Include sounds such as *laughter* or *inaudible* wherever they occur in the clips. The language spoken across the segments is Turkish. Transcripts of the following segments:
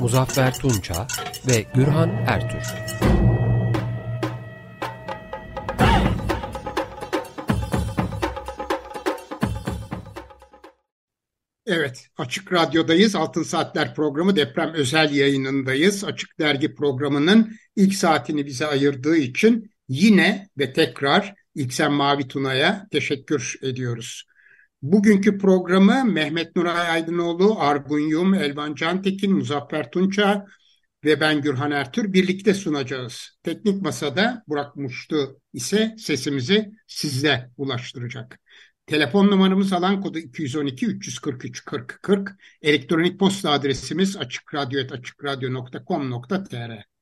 Muzaffer Tunça ve Gürhan Ertür. Evet, Açık Radyo'dayız. Altın Saatler programı deprem özel yayınındayız. Açık Dergi programının ilk saatini bize ayırdığı için yine ve tekrar İlksem Mavi Tuna'ya teşekkür ediyoruz. Bugünkü programı Mehmet Nuray Aydınoğlu, Argun Yum, Elvan Cantekin, Muzaffer Tunça ve ben Gürhan Ertür birlikte sunacağız. Teknik Masa'da Burak Muştu ise sesimizi sizle ulaştıracak. Telefon numaramız alan kodu 212 343 40 40. Elektronik posta adresimiz açıkradyo.com.tr.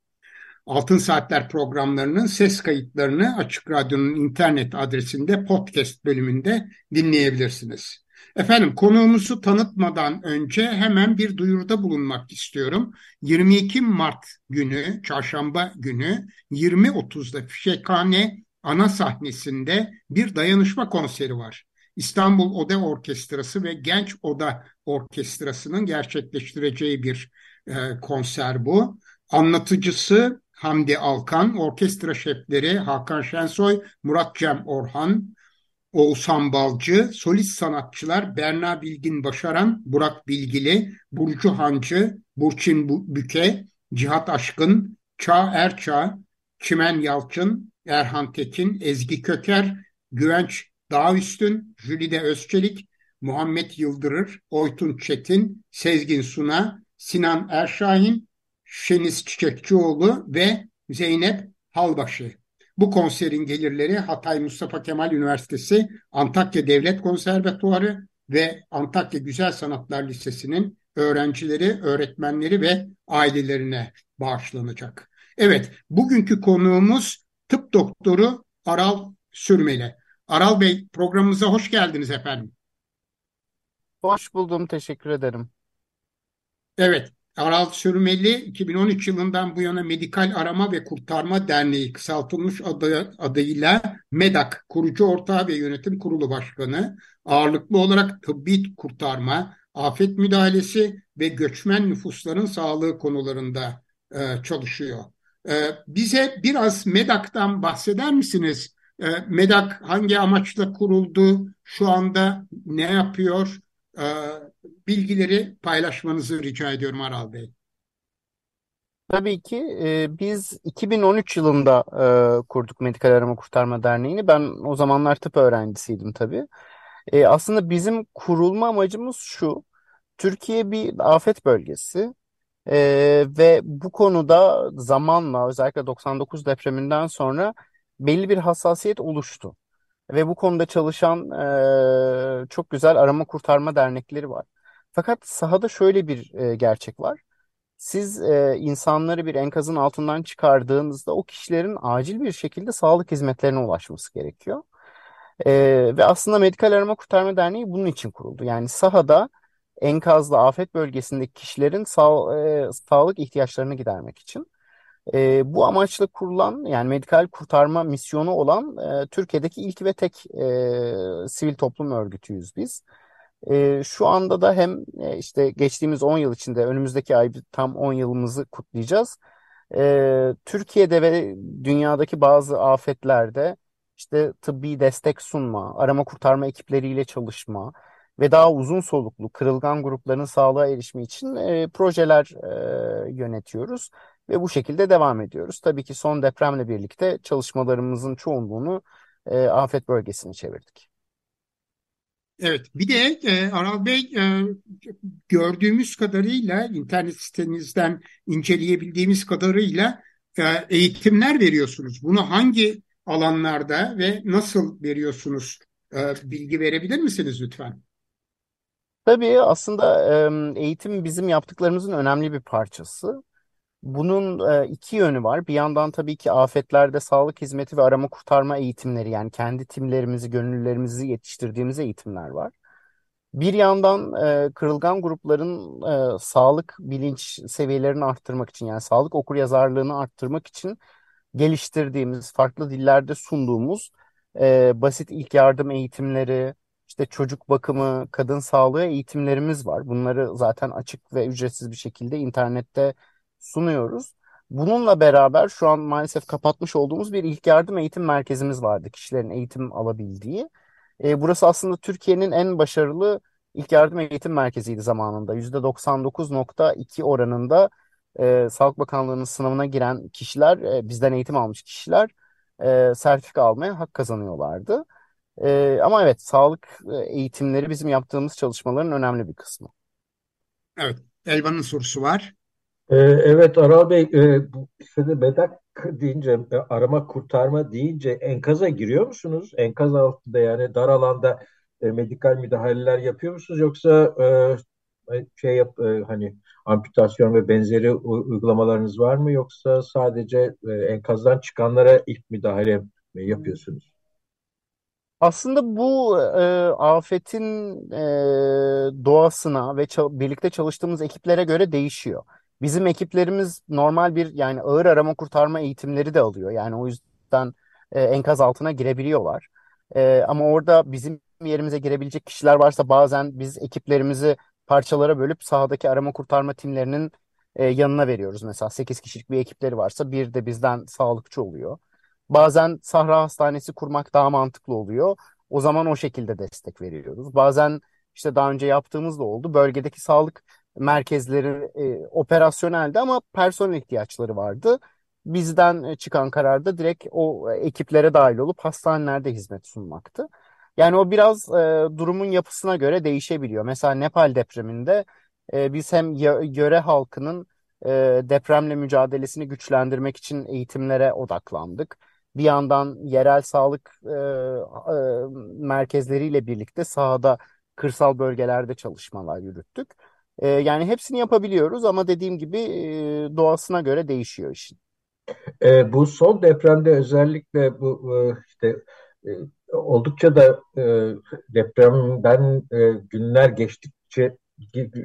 Altın Saatler programlarının ses kayıtlarını Açık Radyo'nun internet adresinde podcast bölümünde dinleyebilirsiniz. Efendim konuğumuzu tanıtmadan önce hemen bir duyuruda bulunmak istiyorum. 22 Mart günü, çarşamba günü 20.30'da Fişekhane ana sahnesinde bir dayanışma konseri var. İstanbul Oda Orkestrası ve Genç Oda Orkestrası'nın gerçekleştireceği bir e, konser bu. Anlatıcısı Hamdi Alkan, orkestra şefleri Hakan Şensoy, Murat Cem Orhan, Oğuzhan Balcı, solist sanatçılar Berna Bilgin Başaran, Burak Bilgili, Burcu Hancı, Burçin Büke, Cihat Aşkın, Çağ Erçağ, Çimen Yalçın, Erhan Tekin, Ezgi Köker, Güvenç Dağüstün, Jülide Özçelik, Muhammed Yıldırır, Oytun Çetin, Sezgin Suna, Sinan Erşahin, Şeniz Çiçekçioğlu ve Zeynep Halbaşı. Bu konserin gelirleri Hatay Mustafa Kemal Üniversitesi, Antakya Devlet Konservatuarı ve Antakya Güzel Sanatlar Lisesi'nin öğrencileri, öğretmenleri ve ailelerine bağışlanacak. Evet, bugünkü konuğumuz tıp doktoru Aral Sürmeli. Aral Bey programımıza hoş geldiniz efendim. Hoş buldum, teşekkür ederim. Evet, Aral Sürmeli 2013 yılından bu yana Medikal Arama ve Kurtarma Derneği kısaltılmış adı, adıyla MEDAK kurucu ortağı ve yönetim kurulu başkanı ağırlıklı olarak tıbbi kurtarma, afet müdahalesi ve göçmen nüfusların sağlığı konularında e, çalışıyor. E, bize biraz MEDAK'tan bahseder misiniz? E, MEDAK hangi amaçla kuruldu? Şu anda ne yapıyor? E, bilgileri paylaşmanızı rica ediyorum Aral Bey. Tabii ki e, biz 2013 yılında e, kurduk Medikal Arama Kurtarma Derneği'ni. Ben o zamanlar tıp öğrencisiydim tabii. E, aslında bizim kurulma amacımız şu. Türkiye bir afet bölgesi e, ve bu konuda zamanla özellikle 99 depreminden sonra belli bir hassasiyet oluştu. Ve bu konuda çalışan e, çok güzel arama kurtarma dernekleri var. Fakat sahada şöyle bir e, gerçek var. Siz e, insanları bir enkazın altından çıkardığınızda o kişilerin acil bir şekilde sağlık hizmetlerine ulaşması gerekiyor. E, ve aslında Medikal Arama Kurtarma Derneği bunun için kuruldu. Yani sahada enkazlı afet bölgesindeki kişilerin sağ, e, sağlık ihtiyaçlarını gidermek için. E, bu amaçla kurulan yani medikal kurtarma misyonu olan e, Türkiye'deki ilk ve tek e, sivil toplum örgütüyüz biz. E, şu anda da hem e, işte geçtiğimiz 10 yıl içinde önümüzdeki ay tam 10 yılımızı kutlayacağız. E, Türkiye'de ve dünyadaki bazı afetlerde işte tıbbi destek sunma, arama kurtarma ekipleriyle çalışma ve daha uzun soluklu kırılgan grupların sağlığa erişimi için e, projeler e, yönetiyoruz ve bu şekilde devam ediyoruz. Tabii ki son depremle birlikte çalışmalarımızın çoğunluğunu e, afet bölgesine çevirdik. Evet, bir de e, Aral Bey e, gördüğümüz kadarıyla internet sitenizden inceleyebildiğimiz kadarıyla e, eğitimler veriyorsunuz. Bunu hangi alanlarda ve nasıl veriyorsunuz? E, bilgi verebilir misiniz lütfen? Tabii aslında e, eğitim bizim yaptıklarımızın önemli bir parçası. Bunun e, iki yönü var. Bir yandan tabii ki afetlerde sağlık hizmeti ve arama kurtarma eğitimleri yani kendi timlerimizi, gönüllülerimizi yetiştirdiğimiz eğitimler var. Bir yandan e, kırılgan grupların e, sağlık bilinç seviyelerini arttırmak için yani sağlık okuryazarlığını arttırmak için geliştirdiğimiz, farklı dillerde sunduğumuz basit ilk yardım eğitimleri, işte çocuk bakımı, kadın sağlığı eğitimlerimiz var. Bunları zaten açık ve ücretsiz bir şekilde internette sunuyoruz. Bununla beraber şu an maalesef kapatmış olduğumuz bir ilk yardım eğitim merkezimiz vardı. Kişilerin eğitim alabildiği. E, burası aslında Türkiye'nin en başarılı ilk yardım eğitim merkeziydi zamanında. %99.2 oranında e, Sağlık Bakanlığı'nın sınavına giren kişiler, e, bizden eğitim almış kişiler e, sertifika almaya hak kazanıyorlardı. E, ama evet, sağlık e, eğitimleri bizim yaptığımız çalışmaların önemli bir kısmı. Evet, Elvan'ın sorusu var. Ee, evet Aral Bey, e, bu şimdi medak deyince, e, arama kurtarma deyince enkaza giriyor musunuz? Enkaz altında yani dar alanda e, medikal müdahaleler yapıyor musunuz? Yoksa e, şey yap hani amputasyon ve benzeri uygulamalarınız var mı? Yoksa sadece enkazdan çıkanlara ilk müdahale mi yapıyorsunuz? Aslında bu e, afetin e, doğasına ve ça- birlikte çalıştığımız ekiplere göre değişiyor. Bizim ekiplerimiz normal bir yani ağır arama kurtarma eğitimleri de alıyor. Yani o yüzden e, enkaz altına girebiliyorlar. E, ama orada bizim yerimize girebilecek kişiler varsa bazen biz ekiplerimizi parçalara bölüp sahadaki arama kurtarma timlerinin e, yanına veriyoruz. Mesela 8 kişilik bir ekipleri varsa bir de bizden sağlıkçı oluyor. Bazen Sahra Hastanesi kurmak daha mantıklı oluyor. O zaman o şekilde destek veriyoruz. Bazen işte daha önce yaptığımız da oldu. Bölgedeki sağlık merkezleri e, operasyoneldi ama personel ihtiyaçları vardı. Bizden e, çıkan kararda direkt o e, ekiplere dahil olup hastanelerde hizmet sunmaktı. Yani o biraz e, durumun yapısına göre değişebiliyor. Mesela Nepal depreminde e, biz hem yöre halkının e, depremle mücadelesini güçlendirmek için eğitimlere odaklandık. Bir yandan yerel sağlık e, e, merkezleriyle birlikte sahada kırsal bölgelerde çalışmalar yürüttük. E, yani hepsini yapabiliyoruz ama dediğim gibi e, doğasına göre değişiyor işin. E, bu son depremde özellikle bu e, işte e, oldukça da e, depremden e, günler geçtikçe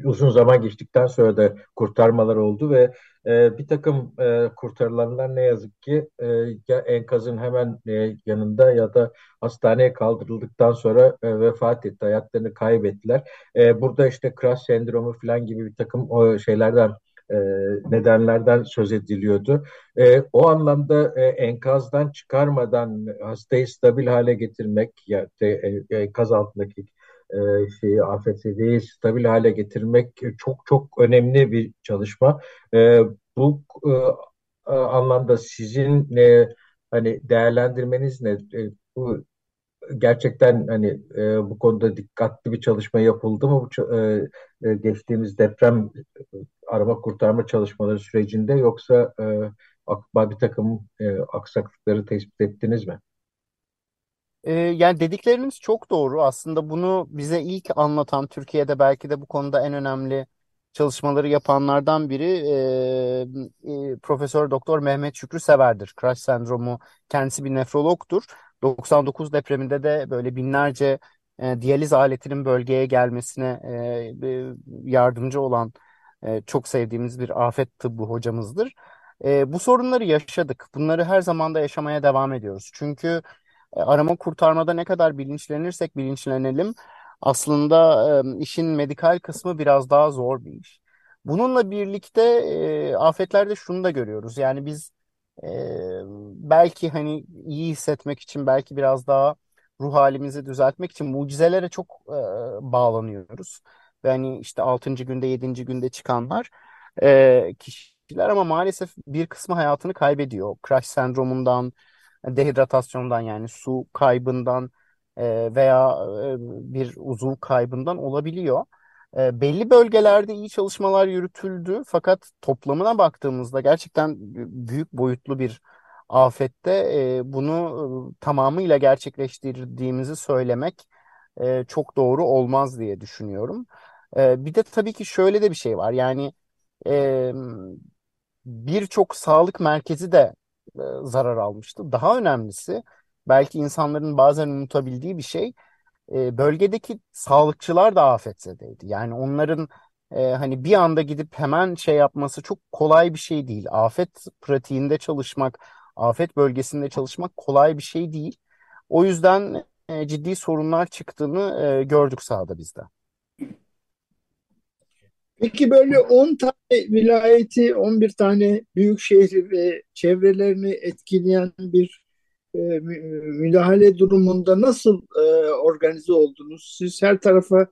uzun zaman geçtikten sonra da kurtarmalar oldu ve e, bir takım e, kurtarılanlar ne yazık ki e, ya enkazın hemen e, yanında ya da hastaneye kaldırıldıktan sonra e, vefat etti, hayatlarını kaybettiler. E, burada işte crash sendromu falan gibi bir takım o şeylerden e, nedenlerden söz ediliyordu. E, o anlamda e, enkazdan çıkarmadan hastayı stabil hale getirmek ya da e, enkaz altındaki şeyi AFSD'yi stabil hale getirmek çok çok önemli bir çalışma. E, bu e, anlamda sizin e, hani değerlendirmeniz ne? E, bu gerçekten hani e, bu konuda dikkatli bir çalışma yapıldı mı bu e, e, geçtiğimiz deprem e, arama kurtarma çalışmaları sürecinde yoksa e, bir takım e, aksaklıkları tespit ettiniz mi? Ee, yani dedikleriniz çok doğru. Aslında bunu bize ilk anlatan Türkiye'de belki de bu konuda en önemli çalışmaları yapanlardan biri e, e, Profesör Doktor Mehmet Şükrü Sever'dir. Crash sendromu kendisi bir nefrologtur. 99 depreminde de böyle binlerce e, diyaliz aletinin bölgeye gelmesine e, yardımcı olan e, çok sevdiğimiz bir afet tıbbı hocamızdır. E, bu sorunları yaşadık. Bunları her zaman da yaşamaya devam ediyoruz. Çünkü e, arama kurtarmada ne kadar bilinçlenirsek bilinçlenelim aslında e, işin medikal kısmı biraz daha zor bir iş. Bununla birlikte e, afetlerde şunu da görüyoruz. Yani biz e, belki hani iyi hissetmek için belki biraz daha ruh halimizi düzeltmek için mucizelere çok e, bağlanıyoruz. Ve hani işte 6. günde 7. günde çıkanlar e, kişiler ama maalesef bir kısmı hayatını kaybediyor. Crash sendromundan, dehidratasyondan yani su kaybından e, veya e, bir uzuv kaybından olabiliyor. E, belli bölgelerde iyi çalışmalar yürütüldü fakat toplamına baktığımızda gerçekten büyük boyutlu bir afette bunu tamamıyla gerçekleştirdiğimizi söylemek çok doğru olmaz diye düşünüyorum. bir de tabii ki şöyle de bir şey var yani birçok sağlık merkezi de e, zarar almıştı. Daha önemlisi belki insanların bazen unutabildiği bir şey e, bölgedeki sağlıkçılar da afetzedeydi. Yani onların e, hani bir anda gidip hemen şey yapması çok kolay bir şey değil. Afet pratiğinde çalışmak, afet bölgesinde çalışmak kolay bir şey değil. O yüzden e, ciddi sorunlar çıktığını e, gördük sahada bizde. Peki böyle 10 tane vilayeti, 11 tane büyük şehri ve çevrelerini etkileyen bir e, müdahale durumunda nasıl e, organize oldunuz? Siz her tarafa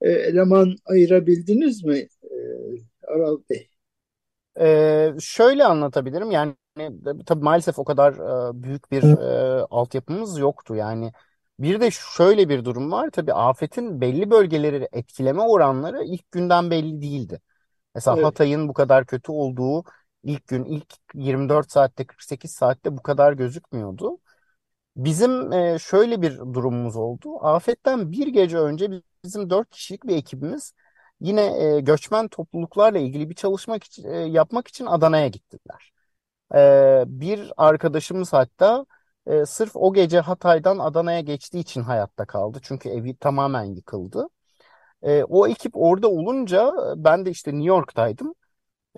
e, eleman ayırabildiniz mi e, Aral Bey? Ee, şöyle anlatabilirim yani tabii maalesef o kadar e, büyük bir e, altyapımız yoktu yani bir de şöyle bir durum var tabii afetin belli bölgeleri etkileme oranları ilk günden belli değildi. Mesela Evet. Hatay'ın bu kadar kötü olduğu ilk gün ilk 24 saatte 48 saatte bu kadar gözükmüyordu. Bizim e, şöyle bir durumumuz oldu. Afetten bir gece önce bizim dört kişilik bir ekibimiz yine e, göçmen topluluklarla ilgili bir çalışmak için, e, yapmak için Adana'ya gittiler. E, bir arkadaşımız hatta e, sırf o gece Hatay'dan Adana'ya geçtiği için hayatta kaldı. Çünkü evi tamamen yıkıldı. E, o ekip orada olunca ben de işte New York'taydım.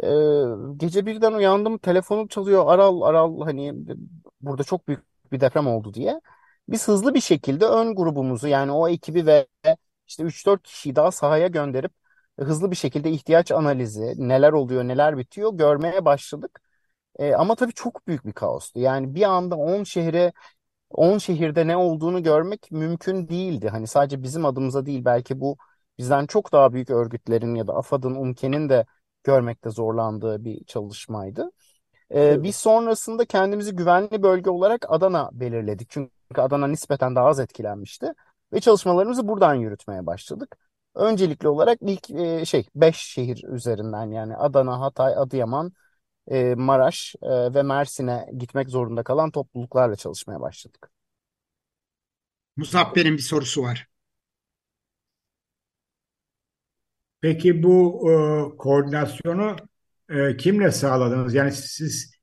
E, gece birden uyandım, telefonum çalıyor. Aral, Aral hani burada çok büyük bir deprem oldu diye. Biz hızlı bir şekilde ön grubumuzu yani o ekibi ve işte 3-4 kişiyi daha sahaya gönderip hızlı bir şekilde ihtiyaç analizi, neler oluyor, neler bitiyor görmeye başladık. E, ama tabii çok büyük bir kaostu. Yani bir anda 10 şehre 10 şehirde ne olduğunu görmek mümkün değildi. Hani sadece bizim adımıza değil belki bu bizden çok daha büyük örgütlerin ya da AFAD'ın, UMKE'nin de görmekte zorlandığı bir çalışmaydı. Ee, Evet. biz sonrasında kendimizi güvenli bölge olarak Adana belirledik. Çünkü Adana nispeten daha az etkilenmişti. Ve çalışmalarımızı buradan yürütmeye başladık. Öncelikli olarak ilk e, şey 5 şehir üzerinden yani Adana, Hatay, Adıyaman, e, Maraş e, ve Mersin'e gitmek zorunda kalan topluluklarla çalışmaya başladık. Muzaffer'in bir sorusu var. Peki bu e, koordinasyonu e, kimle sağladınız? Yani siz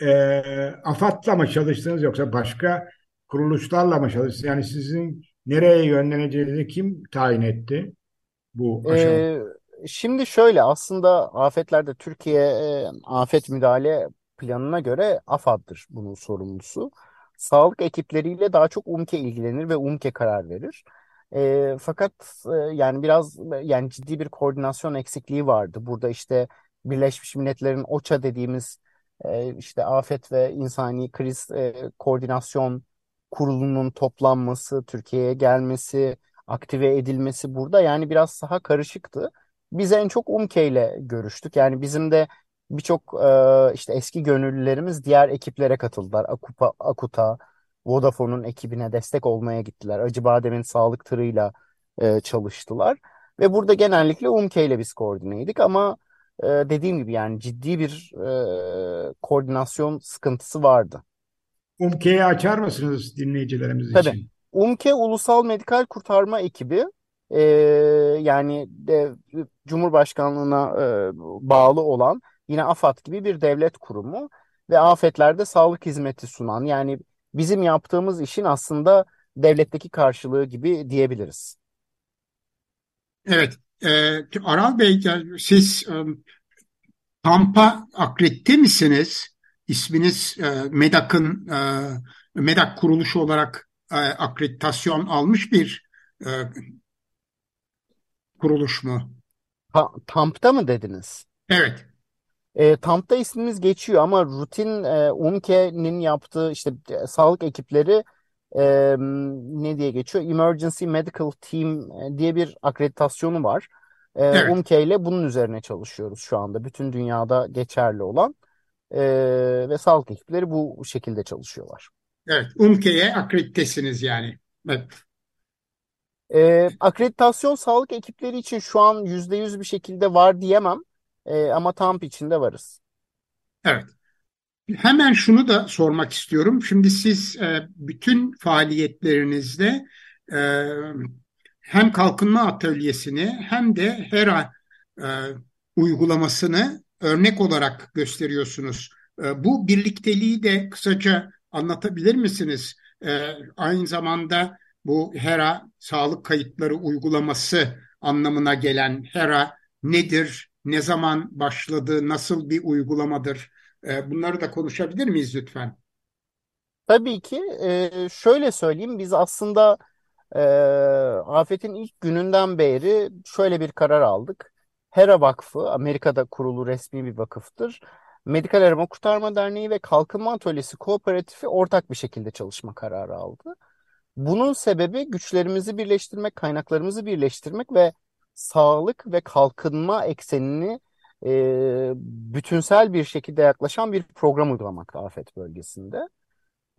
e, e, AFAD'la mı çalıştınız yoksa başka kuruluşlarla mı çalıştınız? Yani sizin nereye yönleneceğinizi kim tayin etti bu aşamada? Ee, şimdi şöyle aslında afetlerde Türkiye e, afet müdahale planına göre AFAD'dır bunun sorumlusu. Sağlık ekipleriyle daha çok UMKE ilgilenir ve UMKE karar verir. Ee, fakat e, yani biraz yani ciddi bir koordinasyon eksikliği vardı. Burada işte Birleşmiş Milletler'in OÇA dediğimiz e, işte afet ve insani kriz e, koordinasyon kurulunun toplanması, Türkiye'ye gelmesi aktive edilmesi burada yani biraz saha karışıktı. Biz en çok UMKE ile görüştük. Yani bizim de birçok e, işte eski gönüllülerimiz diğer ekiplere katıldılar. Akupa, Akuta, Vodafone'un ekibine destek olmaya gittiler. Acıbadem'in sağlık tırıyla e, çalıştılar. Ve burada genellikle UMKE ile biz koordineydik ama e, dediğim gibi yani ciddi bir e, koordinasyon sıkıntısı vardı. UMKE'yi açar mısınız dinleyicilerimiz Tabii. için? UMKE Ulusal Medikal Kurtarma Ekibi e, yani de, Cumhurbaşkanlığına e, bağlı olan yine AFAD gibi bir devlet kurumu ve afetlerde sağlık hizmeti sunan yani bizim yaptığımız işin aslında devletteki karşılığı gibi diyebiliriz. Evet, e, Aral Bey, siz e, Tampa akredite misiniz? İsminiz e, MEDAK'ın e, MEDAK kuruluşu olarak e, akreditasyon almış bir e, kuruluş mu? Ta TAMP'ta mı dediniz? Evet, E, TAMP'ta ismimiz geçiyor ama rutin e, UMKE'nin yaptığı işte e, sağlık ekipleri e, ne diye geçiyor? Emergency Medical Team e, diye bir akreditasyonu var. E, evet, UMKE ile bunun üzerine çalışıyoruz şu anda. Bütün dünyada geçerli olan e, ve sağlık ekipleri bu şekilde çalışıyorlar. evet. UMKE'ye akreditesiniz yani. Evet, E, akreditasyon sağlık ekipleri için şu an %100 bir şekilde var diyemem. E, ama TAMP için de varız. evet. Hemen şunu da sormak istiyorum. Şimdi siz e, bütün faaliyetlerinizde e, hem kalkınma atölyesini hem de HERA e, uygulamasını örnek olarak gösteriyorsunuz. E, bu birlikteliği de kısaca anlatabilir misiniz? E, aynı zamanda bu HERA sağlık kayıtları uygulaması anlamına gelen HERA nedir, ne zaman başladı, nasıl bir uygulamadır? E, bunları da konuşabilir miyiz lütfen? Tabii ki. E, şöyle söyleyeyim, biz aslında e, afetin ilk gününden beri şöyle bir karar aldık. HERA Vakfı, Amerika'da kurulu resmi bir vakıftır. Medikal Arama Kurtarma Derneği ve Kalkınma Atölyesi Kooperatifi ortak bir şekilde çalışma kararı aldı. Bunun sebebi güçlerimizi birleştirmek, kaynaklarımızı birleştirmek ve sağlık ve kalkınma eksenini e, bütünsel bir şekilde yaklaşan bir program uygulamakta afet bölgesinde.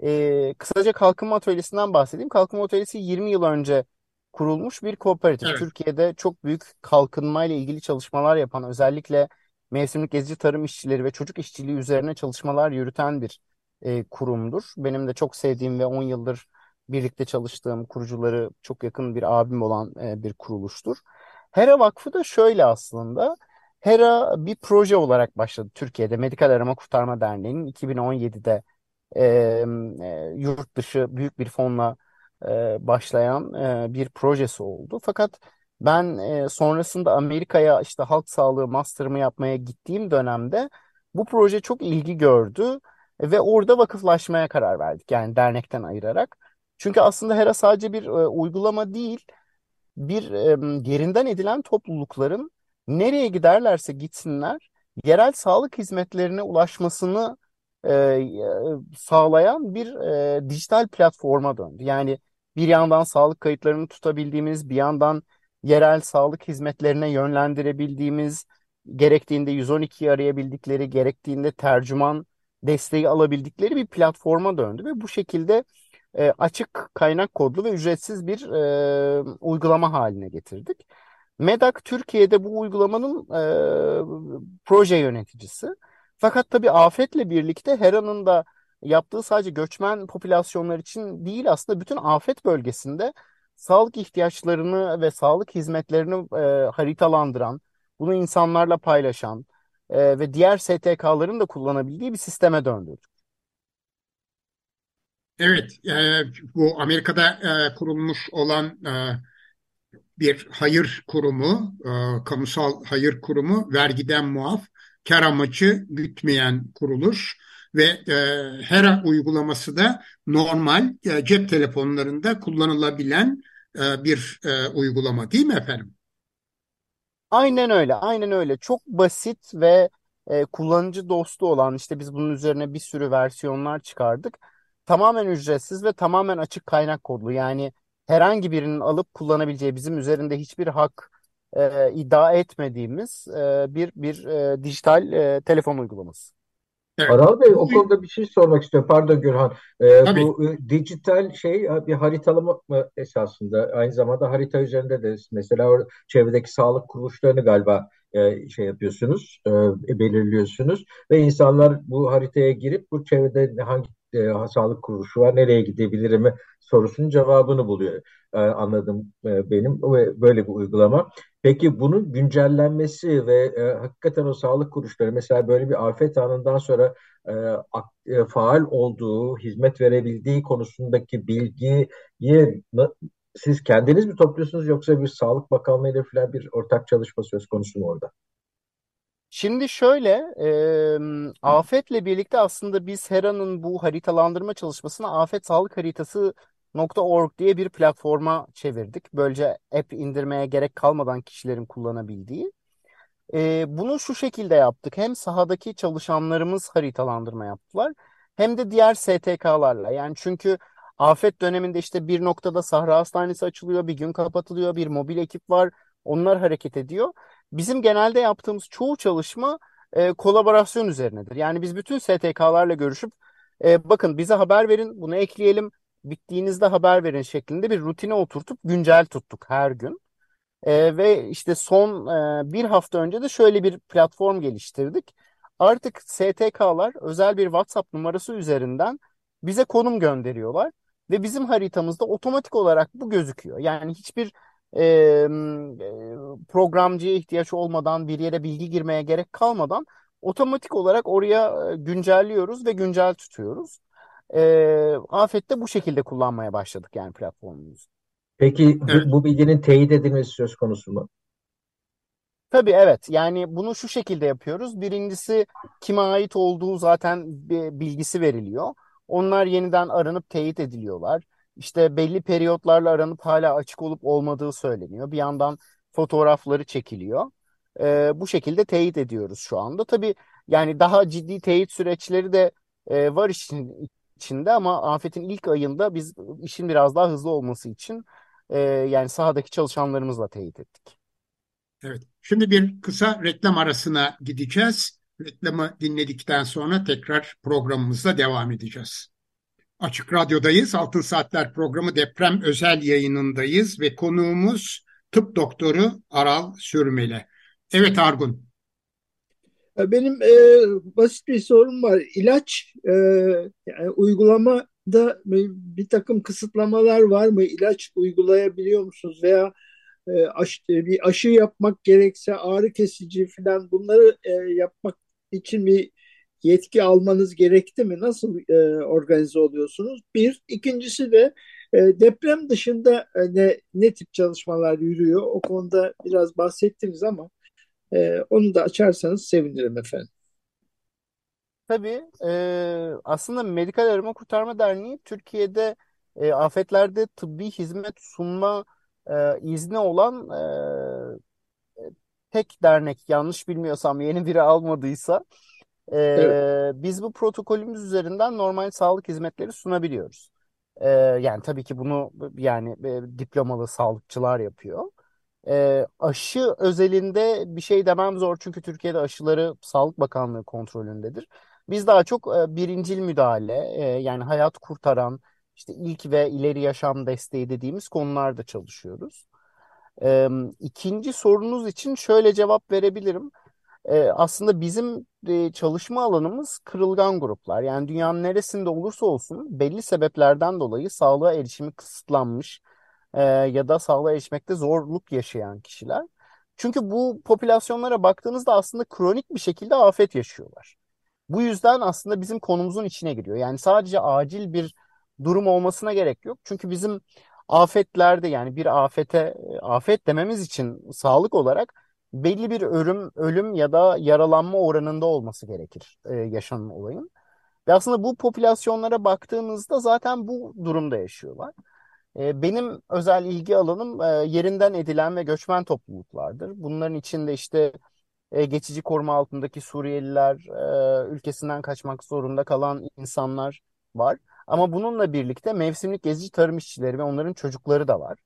E, kısaca Kalkınma Atölyesi'nden bahsedeyim. Kalkınma Atölyesi 20 yıl önce kurulmuş bir kooperatif. Evet. Türkiye'de çok büyük kalkınma ile ilgili çalışmalar yapan, özellikle mevsimlik gezici tarım işçileri ve çocuk işçiliği üzerine çalışmalar yürüten bir e, kurumdur. Benim de çok sevdiğim ve 10 yıldır birlikte çalıştığım kurucuları çok yakın bir abim olan e, bir kuruluştur. HERA Vakfı da şöyle aslında. HERA bir proje olarak başladı Türkiye'de. Medikal Arama Kurtarma Derneği'nin 2017'de e, e, yurt dışı büyük bir fonla e, başlayan e, bir projesi oldu. Fakat ben e, sonrasında Amerika'ya işte halk sağlığı master'ımı yapmaya gittiğim dönemde bu proje çok ilgi gördü ve orada vakıflaşmaya karar verdik. Yani dernekten ayırarak. Çünkü aslında HERA sadece bir e, uygulama değil, bir e, yerinden edilen toplulukların nereye giderlerse gitsinler yerel sağlık hizmetlerine ulaşmasını e, sağlayan bir e, dijital platforma döndü. Yani bir yandan sağlık kayıtlarını tutabildiğimiz, bir yandan yerel sağlık hizmetlerine yönlendirebildiğimiz, gerektiğinde 112'yi arayabildikleri, gerektiğinde tercüman desteği alabildikleri bir platforma döndü ve bu şekilde e, açık kaynak kodlu ve ücretsiz bir e, uygulama haline getirdik. MEDAK Türkiye'de bu uygulamanın e, proje yöneticisi. Fakat tabii afetle birlikte HERA'nın da yaptığı sadece göçmen popülasyonlar için değil aslında bütün afet bölgesinde sağlık ihtiyaçlarını ve sağlık hizmetlerini e, haritalandıran, bunu insanlarla paylaşan e, ve diğer STK'ların da kullanabildiği bir sisteme döndürdük. Evet, e, bu Amerika'da e, kurulmuş olan e, bir hayır kurumu, e, kamusal hayır kurumu, vergiden muaf, kar amacı gütmeyen kuruluş ve e, HERA uygulaması da normal e, cep telefonlarında kullanılabilen e, bir e, uygulama değil mi efendim? Aynen öyle, aynen öyle. Çok basit ve e, kullanıcı dostu olan işte biz bunun üzerine bir sürü versiyonlar çıkardık. Tamamen ücretsiz ve tamamen açık kaynak kodlu. Yani herhangi birinin alıp kullanabileceği bizim üzerinde hiçbir hak e, iddia etmediğimiz e, bir bir e, dijital e, telefon uygulaması. Evet. Aral Bey o konuda bir şey sormak istiyorum. Pardon Gürhan. Ee, Tabii. bu e, dijital şey bir haritalama mı esasında? Aynı zamanda harita üzerinde de mesela o çevredeki sağlık kuruluşlarını galiba e, şey yapıyorsunuz, e, belirliyorsunuz ve insanlar bu haritaya girip bu çevrede hangi e, sağlık kuruluşu var, nereye gidebilirim sorusunun cevabını buluyor. E, anladım e, benim ve böyle bir uygulama. Peki bunun güncellenmesi ve e, hakikaten o sağlık kuruluşları mesela böyle bir afet anından sonra e, ak- e, faal olduğu, hizmet verebildiği konusundaki bilgiyi siz kendiniz mi topluyorsunuz yoksa bir Sağlık Bakanlığı ile falan bir ortak çalışma söz konusu mu orada? Şimdi şöyle, e, afetle birlikte aslında biz HERA'nın bu haritalandırma çalışmasını Afet Sağlık Haritası.org diye bir platforma çevirdik. Böylece app indirmeye gerek kalmadan kişilerin kullanabildiği. E, bunu şu şekilde yaptık. Hem sahadaki çalışanlarımız haritalandırma yaptılar, hem de diğer STK'larla. Yani çünkü afet döneminde işte bir noktada Sahra Hastanesi açılıyor, bir gün kapatılıyor, bir mobil ekip var, onlar hareket ediyor. Bizim genelde yaptığımız çoğu çalışma e, kolaborasyon üzerinedir. Yani biz bütün STK'larla görüşüp e, bakın bize haber verin, bunu ekleyelim, bittiğinizde haber verin şeklinde bir rutine oturtup güncel tuttuk her gün. E, ve işte son e, bir hafta önce de şöyle bir platform geliştirdik. Artık STK'lar özel bir WhatsApp numarası üzerinden bize konum gönderiyorlar ve bizim haritamızda otomatik olarak bu gözüküyor. Yani hiçbir e, programcıya ihtiyaç olmadan bir yere bilgi girmeye gerek kalmadan otomatik olarak oraya güncelliyoruz ve güncel tutuyoruz. E, afette bu şekilde kullanmaya başladık yani platformumuzu. Peki bu, bu bilginin teyit edilmesi söz konusu mu? Tabii evet yani bunu şu şekilde yapıyoruz. Birincisi kime ait olduğu zaten bir bilgisi veriliyor. Onlar yeniden aranıp teyit ediliyorlar. İşte belli periyotlarla aranıp hala açık olup olmadığı söyleniyor. Bir yandan fotoğrafları çekiliyor. Ee, bu şekilde teyit ediyoruz şu anda. Tabii yani daha ciddi teyit süreçleri de e, var işin içinde ama afetin ilk ayında biz işin biraz daha hızlı olması için e, yani sahadaki çalışanlarımızla teyit ettik. Evet. Şimdi bir kısa reklam arasına gideceğiz. Reklamı dinledikten sonra tekrar programımızla devam edeceğiz. Açık Radyo'dayız. Altın Saatler programı deprem özel yayınındayız ve konuğumuz tıp doktoru Aral Sürmeli. Evet Argun. Benim e, basit bir sorum var. İlaç e, yani uygulamada bir takım kısıtlamalar var mı? İlaç uygulayabiliyor musunuz? Veya e, aş, e, bir aşı yapmak gerekse ağrı kesici falan bunları e, yapmak için bir yetki almanız gerekti mi? Nasıl e, organize oluyorsunuz? Bir. ikincisi de e, deprem dışında e, ne, ne tip çalışmalar yürüyor? O konuda biraz bahsettiniz ama e, onu da açarsanız sevinirim efendim. Tabii e, aslında Medikal Arama Kurtarma Derneği Türkiye'de e, afetlerde tıbbi hizmet sunma e, izni olan e, tek dernek yanlış bilmiyorsam yeni biri almadıysa e, evet. biz bu protokolümüz üzerinden normal sağlık hizmetleri sunabiliyoruz. E, yani tabii ki bunu yani e, diplomalı sağlıkçılar yapıyor. E, aşı özelinde bir şey demem zor çünkü Türkiye'de aşıları Sağlık Bakanlığı kontrolündedir. Biz daha çok e, birincil müdahale e, yani hayat kurtaran işte ilk ve ileri yaşam desteği dediğimiz konularda çalışıyoruz. E, ikinci sorunuz için şöyle cevap verebilirim. E, aslında bizim e, çalışma alanımız kırılgan gruplar. Yani dünyanın neresinde olursa olsun belli sebeplerden dolayı sağlığa erişimi kısıtlanmış e, ya da sağlığa erişmekte zorluk yaşayan kişiler. Çünkü bu popülasyonlara baktığınızda aslında kronik bir şekilde afet yaşıyorlar. Bu yüzden aslında bizim konumuzun içine giriyor. Yani sadece acil bir durum olmasına gerek yok. Çünkü bizim afetlerde yani bir afete afet dememiz için sağlık olarak belli bir ölüm ölüm ya da yaralanma oranında olması gerekir e, yaşanan olayın. Ve aslında bu popülasyonlara baktığınızda zaten bu durumda yaşıyorlar. E, benim özel ilgi alanım e, yerinden edilen ve göçmen topluluklardır. Bunların içinde işte e, geçici koruma altındaki Suriyeliler, e, ülkesinden kaçmak zorunda kalan insanlar var. Ama bununla birlikte mevsimlik gezici tarım işçileri ve onların çocukları da var.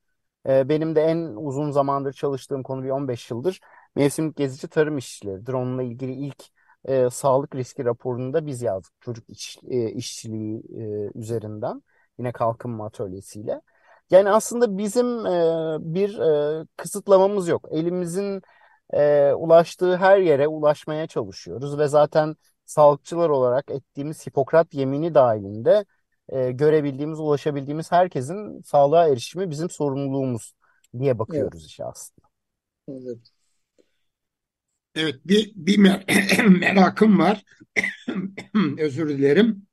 E, benim de en uzun zamandır çalıştığım konu bir 15 yıldır mevsimlik gezici tarım işçileridir. Onunla ilgili ilk e, sağlık riski raporunu da biz yazdık çocuk iş, e, işçiliği e, üzerinden. Yine kalkınma atölyesiyle. Yani aslında bizim e, bir e, kısıtlamamız yok. Elimizin e, ulaştığı her yere ulaşmaya çalışıyoruz ve zaten sağlıkçılar olarak ettiğimiz Hipokrat yemini dahilinde e, görebildiğimiz, ulaşabildiğimiz herkesin sağlığa erişimi bizim sorumluluğumuz diye bakıyoruz evet. işe aslında. Evet. Evet bir, bir mer *clears throat* merakım var. *clears throat* Özür dilerim.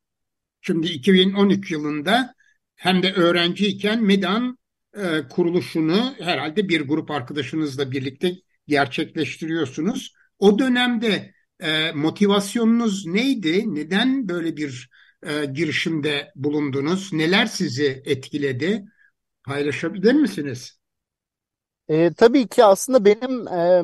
Şimdi 2013 yılında hem de öğrenciyken MEDAN e, kuruluşunu herhalde bir grup arkadaşınızla birlikte gerçekleştiriyorsunuz. O dönemde e, motivasyonunuz neydi? Neden böyle bir e, girişimde bulundunuz? Neler sizi etkiledi? Paylaşabilir misiniz? E, tabii ki aslında benim e,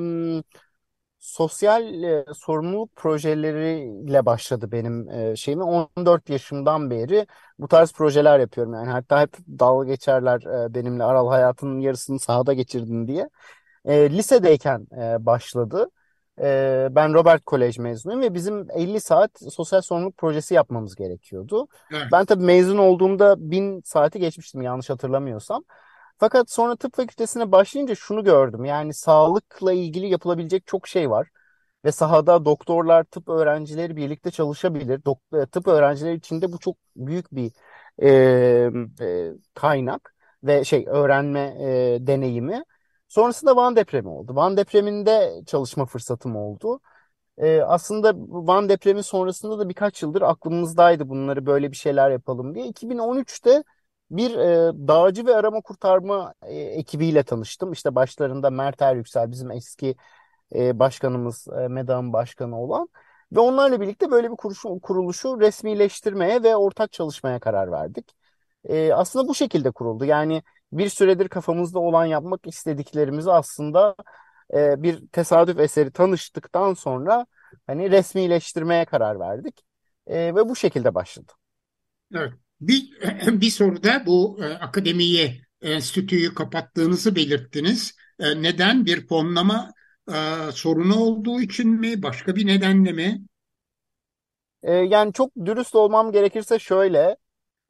sosyal e, sorumluluk projeleriyle başladı benim e, şeyimi. 14 yaşımdan beri bu tarz projeler yapıyorum. Yani hatta hep dalga geçerler e, benimle Aral hayatının yarısını sahada geçirdin diye. E, lisedeyken e, başladı. E, ben Robert Kolej mezunuyum ve bizim 50 saat sosyal sorumluluk projesi yapmamız gerekiyordu. Evet. Ben tabii mezun olduğumda 1000 saati geçmiştim yanlış hatırlamıyorsam. Fakat sonra tıp fakültesine başlayınca şunu gördüm. Yani sağlıkla ilgili yapılabilecek çok şey var. Ve sahada doktorlar, tıp öğrencileri birlikte çalışabilir. Dok e, tıp öğrencileri için de bu çok büyük bir e, e, kaynak ve şey öğrenme e, deneyimi. Sonrasında Van depremi oldu. Van depreminde çalışma fırsatım oldu. E, aslında Van depremi sonrasında da birkaç yıldır aklımızdaydı bunları böyle bir şeyler yapalım diye. 2013'te bir e, dağcı ve arama kurtarma e, ekibiyle tanıştım. İşte başlarında Mert Eryüksel bizim eski e, başkanımız, e, MEDA'nın başkanı olan. Ve onlarla birlikte böyle bir kuruluşu, kuruluşu resmileştirmeye ve ortak çalışmaya karar verdik. E, aslında bu şekilde kuruldu. Yani bir süredir kafamızda olan yapmak istediklerimizi aslında e, bir tesadüf eseri tanıştıktan sonra hani resmileştirmeye karar verdik. E, ve bu şekilde başladı. Evet. Bir, *clears throat* bir soruda bu e, akademiyi, enstitüyü kapattığınızı belirttiniz. E, neden? Bir fonlama e, sorunu olduğu için mi? Başka bir nedenle mi? E, yani çok dürüst olmam gerekirse şöyle.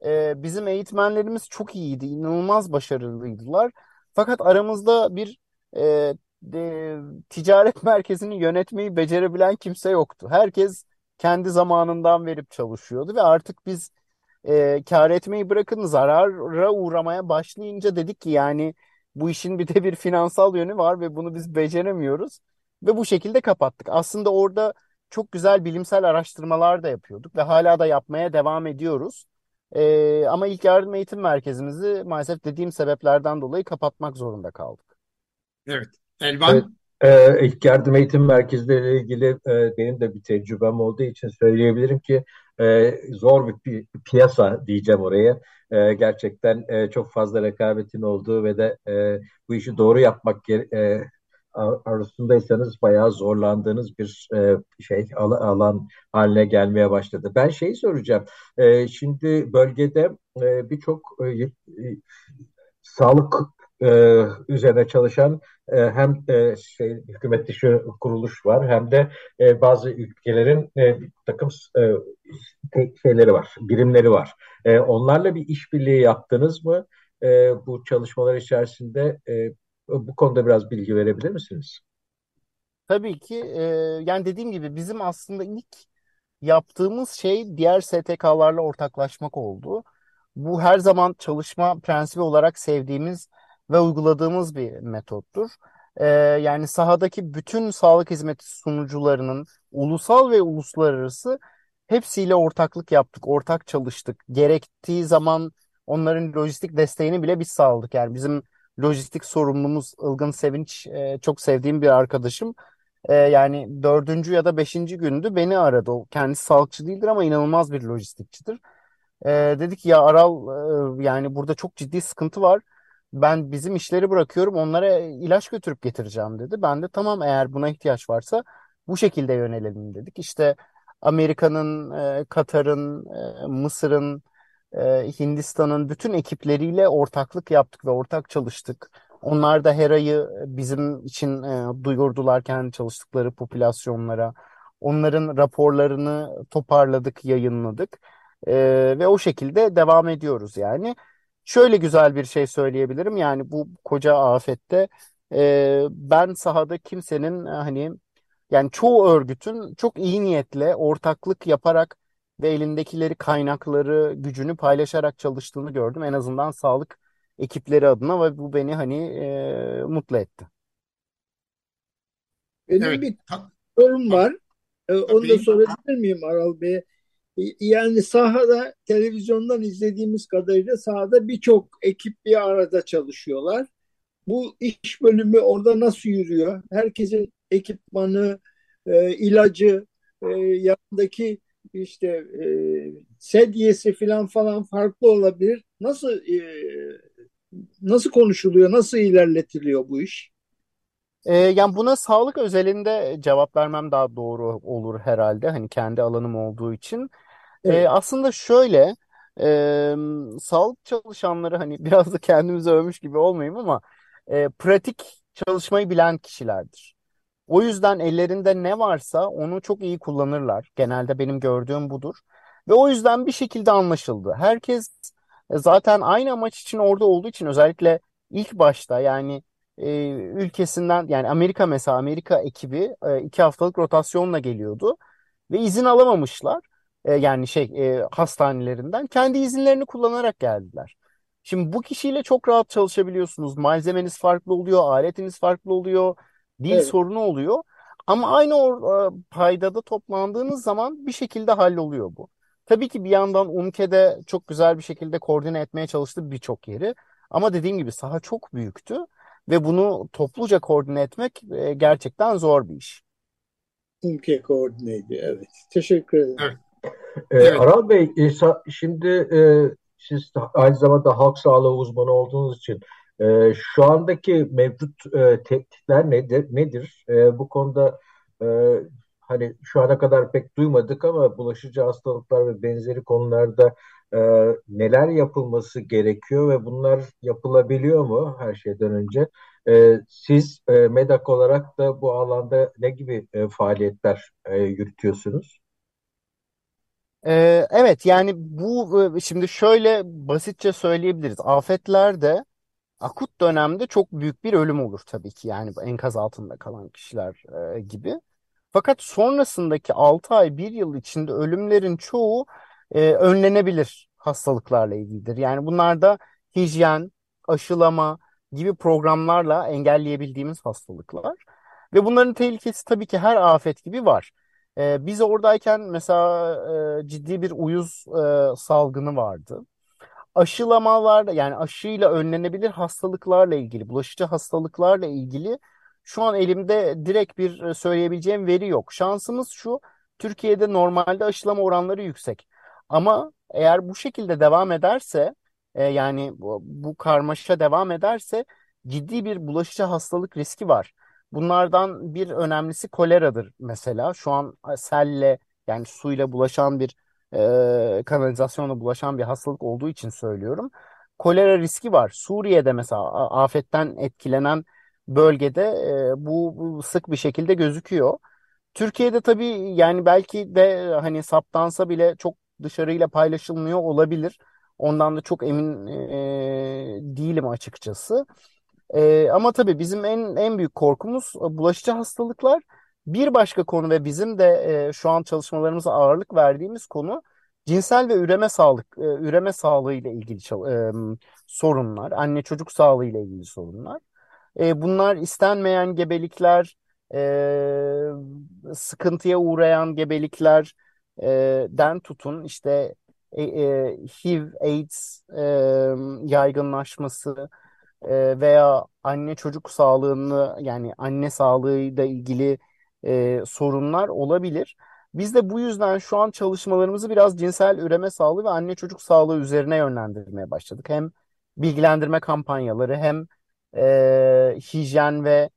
E, bizim eğitmenlerimiz çok iyiydi. inanılmaz başarılıydılar. Fakat aramızda bir e, de, ticaret *laughs* merkezini yönetmeyi becerebilen kimse yoktu. Herkes kendi zamanından verip çalışıyordu ve artık biz e, kar etmeyi bırakın zarara uğramaya başlayınca dedik ki yani bu işin bir de bir finansal yönü var ve bunu biz beceremiyoruz ve bu şekilde kapattık. Aslında orada çok güzel bilimsel araştırmalar da yapıyorduk ve hala da yapmaya devam ediyoruz. E, ama ilk yardım eğitim merkezimizi maalesef dediğim sebeplerden dolayı kapatmak zorunda kaldık. Evet. Elvan? Evet, e, ilk yardım eğitim merkezleriyle ilgili e, benim de bir tecrübem olduğu için söyleyebilirim ki e, zor bir, piyasa diyeceğim oraya. E, gerçekten e, çok fazla rekabetin olduğu ve de e, bu işi doğru yapmak e, arasındaysanız bayağı zorlandığınız bir e, şey alan haline gelmeye başladı. Ben şeyi soracağım. E, şimdi bölgede e, birçok e, sağlık e, üzerine çalışan e, hem e, şey hükümet dışı kuruluş var hem de e, bazı ülkelerin e, takım e, şeyleri var, birimleri var. E, onlarla bir işbirliği yaptınız mı? E, bu çalışmalar içerisinde e, bu konuda biraz bilgi verebilir misiniz? Tabii ki. E, yani dediğim gibi bizim aslında ilk yaptığımız şey diğer STK'larla ortaklaşmak oldu. Bu her zaman çalışma prensibi olarak sevdiğimiz ve uyguladığımız bir metottur. Ee, yani sahadaki bütün sağlık hizmeti sunucularının ulusal ve uluslararası hepsiyle ortaklık yaptık, ortak çalıştık. Gerektiği zaman onların lojistik desteğini bile biz sağladık. Yani bizim lojistik sorumlumuz Ilgın Sevinç e, çok sevdiğim bir arkadaşım. E, yani dördüncü ya da beşinci gündü beni aradı. O kendisi sağlıkçı değildir ama inanılmaz bir lojistikçidir. E, dedik ya Aral e, yani burada çok ciddi sıkıntı var ben bizim işleri bırakıyorum onlara ilaç götürüp getireceğim dedi. Ben de tamam eğer buna ihtiyaç varsa bu şekilde yönelelim dedik. İşte Amerika'nın, e, Katar'ın, e, Mısır'ın, e, Hindistan'ın bütün ekipleriyle ortaklık yaptık ve ortak çalıştık. Onlar da HERA'yı bizim için e, duyurdular kendi çalıştıkları popülasyonlara. Onların raporlarını toparladık, yayınladık. E, ve o şekilde devam ediyoruz yani şöyle güzel bir şey söyleyebilirim. Yani bu koca afette e, ben sahada kimsenin e, hani yani çoğu örgütün çok iyi niyetle ortaklık yaparak ve elindekileri kaynakları gücünü paylaşarak çalıştığını gördüm. En azından sağlık ekipleri adına ve bu beni hani e, mutlu etti. Benim evet. bir sorum var. Ee, onu da sorabilir miyim Aral Bey'e? Yani sahada televizyondan izlediğimiz kadarıyla sahada birçok ekip bir arada çalışıyorlar. Bu iş bölümü orada nasıl yürüyor? Herkesin ekipmanı, e, ilacı, e, yanındaki işte e, sedyesi falan falan farklı olabilir. Nasıl e, nasıl konuşuluyor, nasıl ilerletiliyor bu iş? E, yani buna sağlık özelinde cevap vermem daha doğru olur herhalde. Hani kendi alanım olduğu için. Evet. E, aslında şöyle e, sağlık çalışanları hani *laughs* biraz da kendimizi övmüş gibi olmayayım ama e, pratik çalışmayı bilen kişilerdir. O yüzden ellerinde ne varsa onu çok iyi kullanırlar. Genelde benim gördüğüm budur. Ve o yüzden bir şekilde anlaşıldı. Herkes e, zaten aynı amaç için orada olduğu için özellikle ilk başta yani e, ülkesinden yani Amerika mesela Amerika ekibi e, iki haftalık rotasyonla geliyordu ve izin alamamışlar. E, yani şey e, hastanelerinden kendi izinlerini kullanarak geldiler. Şimdi bu kişiyle çok rahat çalışabiliyorsunuz. Malzemeniz farklı oluyor, aletiniz farklı oluyor, dil evet. sorunu oluyor. Ama aynı or, e, paydada toplandığınız zaman bir şekilde halloluyor bu. Tabii ki bir yandan UMKE'de çok güzel bir şekilde koordine etmeye çalıştı birçok yeri. Ama dediğim gibi saha çok büyüktü ve bunu topluca koordine etmek e, gerçekten zor bir iş. UMKE koordineydi, evet. Teşekkür ederim. Evet. Ee, Evet. Aral Bey, e, şimdi e, siz aynı zamanda halk sağlığı uzmanı olduğunuz için e, şu andaki mevcut e, tehditler nedir? Nedir? E, bu konuda e, hani şu ana kadar pek duymadık ama bulaşıcı hastalıklar ve benzeri konularda e, neler yapılması gerekiyor ve bunlar yapılabiliyor mu her şeyden önce? E, siz e, MEDAK olarak da bu alanda ne gibi e, faaliyetler e, yürütüyorsunuz? Ee, evet yani bu e, şimdi şöyle basitçe söyleyebiliriz. Afetlerde akut dönemde çok büyük bir ölüm olur tabii ki yani enkaz altında kalan kişiler e, gibi. Fakat sonrasındaki 6 ay bir yıl içinde ölümlerin çoğu e, önlenebilir hastalıklarla ilgilidir. Yani bunlar da hijyen, aşılama gibi programlarla engelleyebildiğimiz hastalıklar. Ve bunların tehlikesi tabii ki her afet gibi var. E, biz oradayken mesela e, ciddi bir uyuz e, salgını vardı aşılamalarla yani aşıyla önlenebilir hastalıklarla ilgili, bulaşıcı hastalıklarla ilgili şu an elimde direkt bir e, söyleyebileceğim veri yok. Şansımız şu, Türkiye'de normalde aşılama oranları yüksek. Ama eğer bu şekilde devam ederse, e, yani bu, bu karmaşa devam ederse ciddi bir bulaşıcı hastalık riski var. Bunlardan bir önemlisi koleradır mesela. Şu an selle yani suyla bulaşan bir e, kanalizasyonla bulaşan bir hastalık olduğu için söylüyorum. Kolera riski var. Suriye'de mesela afetten etkilenen bölgede e, bu, bu sık bir şekilde gözüküyor. Türkiye'de tabii yani belki de hani saptansa bile çok dışarıyla paylaşılmıyor olabilir. Ondan da çok emin e, değilim açıkçası. Ee, ama tabii bizim en en büyük korkumuz e, bulaşıcı hastalıklar. Bir başka konu ve bizim de e, şu an çalışmalarımıza ağırlık verdiğimiz konu cinsel ve üreme sağlık, e, üreme sağlığı ile ilgili e, sorunlar, anne çocuk sağlığı ile ilgili sorunlar. E, bunlar istenmeyen gebelikler, e, sıkıntıya uğrayan gebelikler e, den tutun işte e, e, HIV, AIDS e, yaygınlaşması e, veya anne çocuk sağlığını yani anne sağlığıyla ilgili e, sorunlar olabilir. Biz de bu yüzden şu an çalışmalarımızı biraz cinsel üreme sağlığı ve anne çocuk sağlığı üzerine yönlendirmeye başladık. Hem bilgilendirme kampanyaları hem e, hijyen ve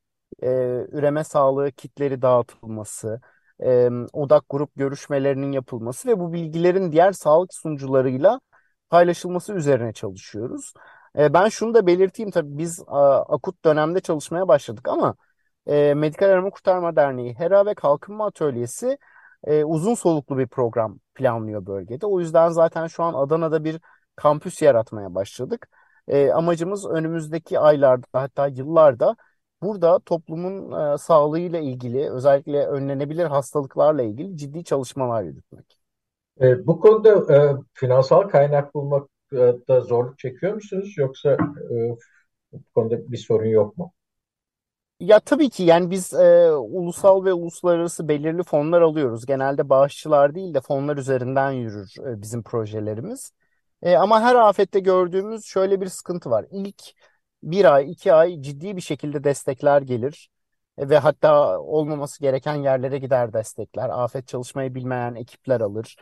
e, üreme sağlığı kitleri dağıtılması, e, odak grup görüşmelerinin yapılması ve bu bilgilerin diğer sağlık sunucularıyla paylaşılması üzerine çalışıyoruz. E, ben şunu da belirteyim tabii biz a, akut dönemde çalışmaya başladık ama e, Medikal Arama Kurtarma Derneği HERA ve Kalkınma Atölyesi e, uzun soluklu bir program planlıyor bölgede. O yüzden zaten şu an Adana'da bir kampüs yaratmaya başladık. E, amacımız önümüzdeki aylarda hatta yıllarda burada toplumun e, sağlığıyla ilgili özellikle önlenebilir hastalıklarla ilgili ciddi çalışmalar yürütmek. E, bu konuda e, finansal kaynak bulmakta zorluk çekiyor musunuz yoksa e, bu konuda bir sorun yok mu? Ya tabii ki yani biz e, ulusal ve uluslararası belirli fonlar alıyoruz. Genelde bağışçılar değil de fonlar üzerinden yürür e, bizim projelerimiz. E, ama her afette gördüğümüz şöyle bir sıkıntı var. İlk bir ay, iki ay ciddi bir şekilde destekler gelir. E, ve hatta olmaması gereken yerlere gider destekler. Afet çalışmayı bilmeyen ekipler alır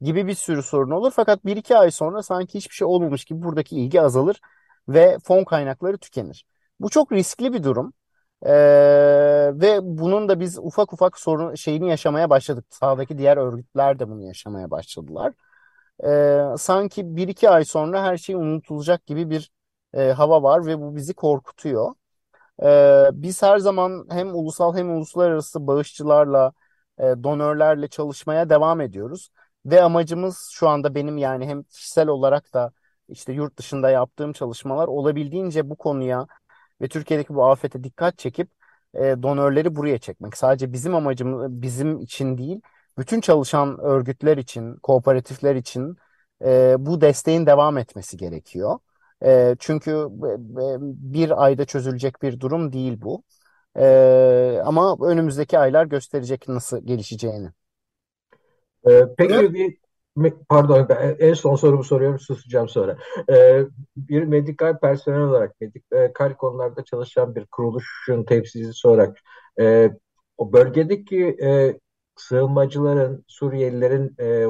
gibi bir sürü sorun olur. Fakat bir iki ay sonra sanki hiçbir şey olmamış gibi buradaki ilgi azalır ve fon kaynakları tükenir. Bu çok riskli bir durum. Ee, ve bunun da biz ufak ufak sorun şeyini yaşamaya başladık. Sahadaki diğer örgütler de bunu yaşamaya başladılar. Ee, sanki bir iki ay sonra her şey unutulacak gibi bir e, hava var ve bu bizi korkutuyor. Ee, biz her zaman hem ulusal hem uluslararası bağışçılarla, e, donörlerle çalışmaya devam ediyoruz. Ve amacımız şu anda benim yani hem kişisel olarak da işte yurt dışında yaptığım çalışmalar olabildiğince bu konuya ve Türkiye'deki bu afete dikkat çekip e, donörleri buraya çekmek. Sadece bizim amacımız bizim için değil, bütün çalışan örgütler için, kooperatifler için e, bu desteğin devam etmesi gerekiyor. E, çünkü e, bir ayda çözülecek bir durum değil bu. Ee, ama önümüzdeki aylar gösterecek nasıl gelişeceğini. Ee, peki bir pardon en son sorumu soruyorum susacağım sonra. Ee, bir medikal personel olarak medikal konularda çalışan bir kuruluşun temsilcisi olarak e, o bölgedeki e, sığınmacıların, Suriyelilerin e,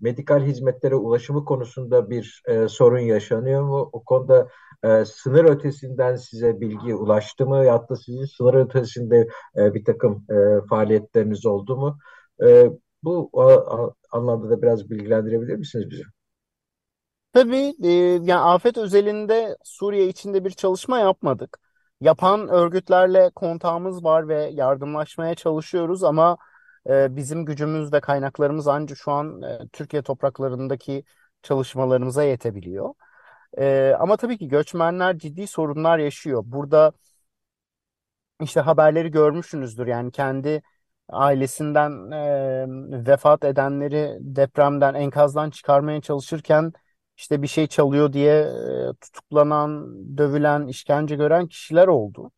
medikal hizmetlere ulaşımı konusunda bir e, sorun yaşanıyor mu? O konuda e, sınır ötesinden size bilgi ulaştı mı? Ya da sizin sınır ötesinde e, bir takım e, faaliyetleriniz oldu mu? E, bu a, a, anlamda da biraz bilgilendirebilir misiniz bizi? Tabii e, yani afet özelinde Suriye içinde bir çalışma yapmadık. Yapan örgütlerle kontağımız var ve yardımlaşmaya çalışıyoruz ama bizim gücümüz de kaynaklarımız ancak şu an Türkiye topraklarındaki çalışmalarımıza yetebiliyor. Ama tabii ki göçmenler ciddi sorunlar yaşıyor. Burada işte haberleri görmüşsünüzdür yani kendi ailesinden vefat edenleri depremden enkazdan çıkarmaya çalışırken işte bir şey çalıyor diye tutuklanan, dövülen, işkence gören kişiler oldu.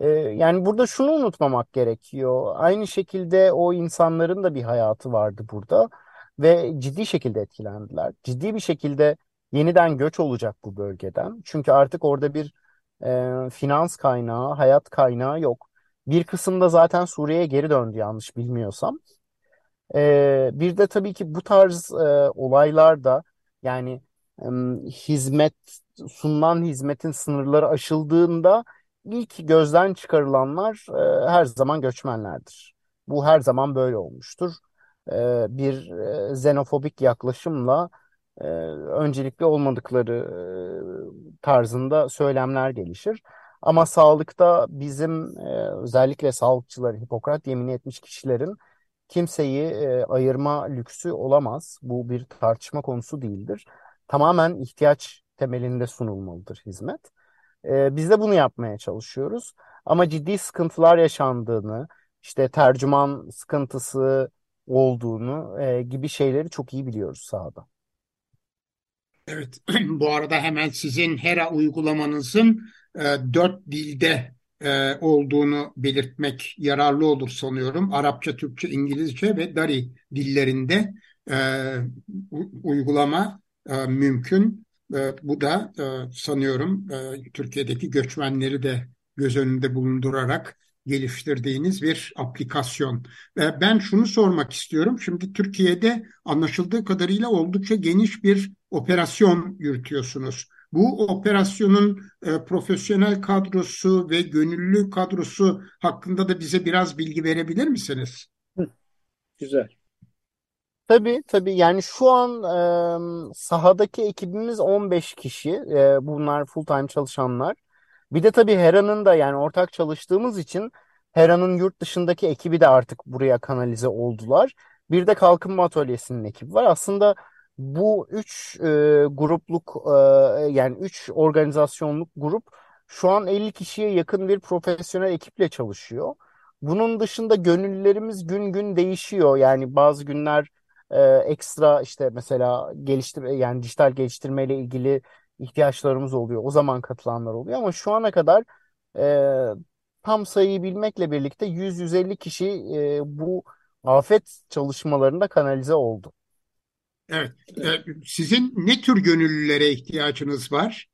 E, yani burada şunu unutmamak gerekiyor. Aynı şekilde o insanların da bir hayatı vardı burada ve ciddi şekilde etkilendiler. Ciddi bir şekilde yeniden göç olacak bu bölgeden. Çünkü artık orada bir e, finans kaynağı, hayat kaynağı yok. Bir kısımda zaten Suriye'ye geri döndü yanlış bilmiyorsam. E, bir de tabii ki bu tarz e, olaylarda yani e, hizmet sunulan hizmetin sınırları aşıldığında ilk gözden çıkarılanlar e, her zaman göçmenlerdir. Bu her zaman böyle olmuştur. E, bir e, xenofobik yaklaşımla e, öncelikli olmadıkları e, tarzında söylemler gelişir. Ama sağlıkta bizim e, özellikle sağlıkçıların, Hipokrat yemin etmiş kişilerin kimseyi e, ayırma lüksü olamaz. Bu bir tartışma konusu değildir. Tamamen ihtiyaç temelinde sunulmalıdır hizmet. E, biz de bunu yapmaya çalışıyoruz. Ama ciddi sıkıntılar yaşandığını, işte tercüman sıkıntısı olduğunu e, gibi şeyleri çok iyi biliyoruz sahada. Evet, *clears throat* bu arada hemen sizin HERA uygulamanızın e, dört dilde e, olduğunu belirtmek yararlı olur sanıyorum. Arapça, Türkçe, İngilizce ve Dari dillerinde e, uygulama e, mümkün. E, bu da e, sanıyorum e, Türkiye'deki göçmenleri de göz önünde bulundurarak geliştirdiğiniz bir aplikasyon. Ben şunu sormak istiyorum. Şimdi Türkiye'de anlaşıldığı kadarıyla oldukça geniş bir operasyon yürütüyorsunuz. Bu operasyonun e, profesyonel kadrosu ve gönüllü kadrosu hakkında da bize biraz bilgi verebilir misiniz? Güzel. Tabii tabii yani şu an e, sahadaki ekibimiz 15 kişi. E, bunlar full time çalışanlar. Bir de tabii Hera'nın da yani ortak çalıştığımız için Hera'nın yurt dışındaki ekibi de artık buraya kanalize oldular. Bir de Kalkınma Atölyesi'nin ekibi var. Aslında bu üç e, grupluk e, yani üç organizasyonluk grup şu an 50 kişiye yakın bir profesyonel ekiple çalışıyor. Bunun dışında gönüllülerimiz gün gün değişiyor. Yani bazı günler e, ekstra işte mesela geliştirme yani dijital geliştirme ile ilgili ihtiyaçlarımız oluyor. O zaman katılanlar oluyor ama şu ana kadar e, tam sayıyı bilmekle birlikte 100-150 kişi e, bu afet çalışmalarında kanalize oldu. Evet. E, sizin ne tür gönüllülere ihtiyacınız var?